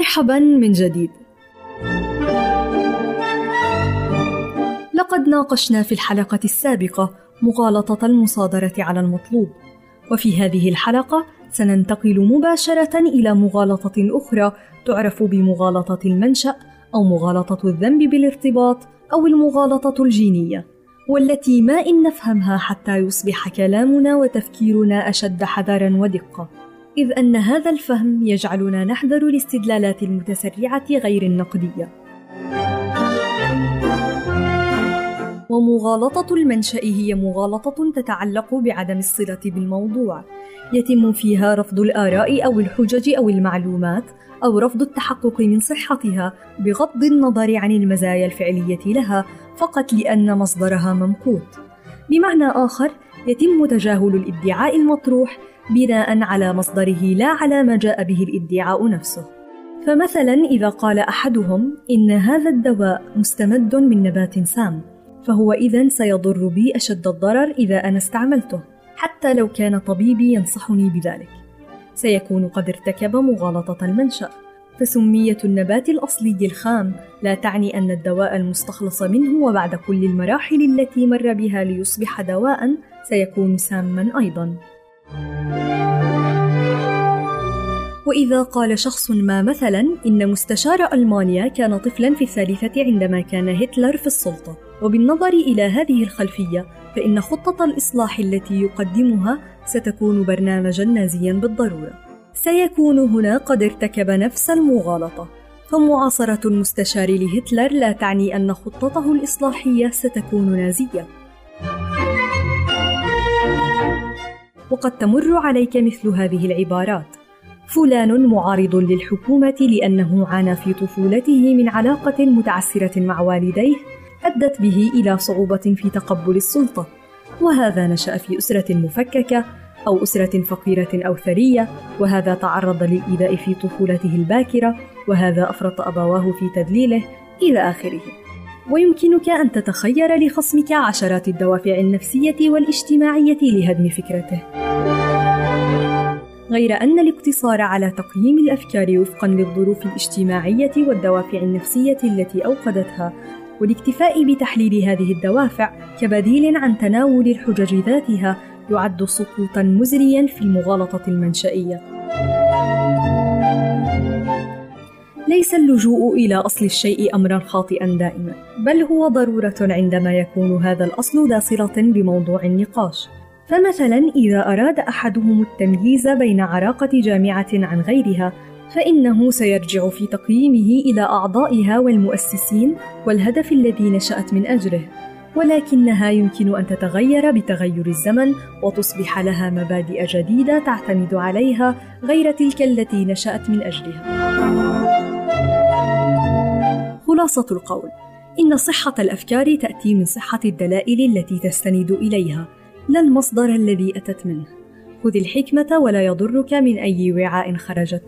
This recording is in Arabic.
مرحبا من جديد. لقد ناقشنا في الحلقة السابقة مغالطة المصادرة على المطلوب. وفي هذه الحلقة سننتقل مباشرة إلى مغالطة أخرى تعرف بمغالطة المنشأ أو مغالطة الذنب بالارتباط أو المغالطة الجينية والتي ما إن نفهمها حتى يصبح كلامنا وتفكيرنا أشد حذرا ودقة. إذ أن هذا الفهم يجعلنا نحذر الاستدلالات المتسرعة غير النقدية ومغالطة المنشأ هي مغالطة تتعلق بعدم الصلة بالموضوع يتم فيها رفض الآراء أو الحجج أو المعلومات أو رفض التحقق من صحتها بغض النظر عن المزايا الفعلية لها فقط لأن مصدرها ممقوت. بمعنى آخر، يتم تجاهل الإدعاء المطروح بناء على مصدره لا على ما جاء به الإدعاء نفسه. فمثلا إذا قال أحدهم إن هذا الدواء مستمد من نبات سام، فهو إذا سيضر بي أشد الضرر إذا أنا استعملته، حتى لو كان طبيبي ينصحني بذلك. سيكون قد ارتكب مغالطة المنشأ فسمية النبات الأصلي الخام لا تعني أن الدواء المستخلص منه وبعد كل المراحل التي مر بها ليصبح دواء سيكون ساما أيضا وإذا قال شخص ما مثلا إن مستشار ألمانيا كان طفلا في الثالثة عندما كان هتلر في السلطة. وبالنظر إلى هذه الخلفية فإن خطة الإصلاح التي يقدمها ستكون برنامجا نازيا بالضرورة. سيكون هنا قد ارتكب نفس المغالطة. فمعاصرة المستشار لهتلر لا تعني أن خطته الإصلاحية ستكون نازية. وقد تمر عليك مثل هذه العبارات. فلان معارض للحكومة لأنه عانى في طفولته من علاقة متعسرة مع والديه أدت به إلى صعوبة في تقبل السلطة. وهذا نشأ في أسرة مفككة أو أسرة فقيرة أو ثرية وهذا تعرض للإيذاء في طفولته الباكرة وهذا أفرط أبواه في تدليله إلى آخره. ويمكنك أن تتخير لخصمك عشرات الدوافع النفسية والاجتماعية لهدم فكرته غير أن الاقتصار على تقييم الأفكار وفقا للظروف الاجتماعية والدوافع النفسية التي أوقدتها والاكتفاء بتحليل هذه الدوافع كبديل عن تناول الحجج ذاتها يعد سقوطا مزريا في المغالطة المنشئية. ليس اللجوء إلى أصل الشيء أمرا خاطئا دائما، بل هو ضرورة عندما يكون هذا الأصل ذا صلة بموضوع النقاش. فمثلا إذا أراد أحدهم التمييز بين عراقة جامعة عن غيرها فإنه سيرجع في تقييمه إلى أعضائها والمؤسسين والهدف الذي نشأت من أجله، ولكنها يمكن أن تتغير بتغير الزمن وتصبح لها مبادئ جديدة تعتمد عليها غير تلك التي نشأت من أجلها. خلاصة القول: إن صحة الأفكار تأتي من صحة الدلائل التي تستند إليها، لا المصدر الذي أتت منه. خذ الحكمة ولا يضرك من أي وعاء خرجت.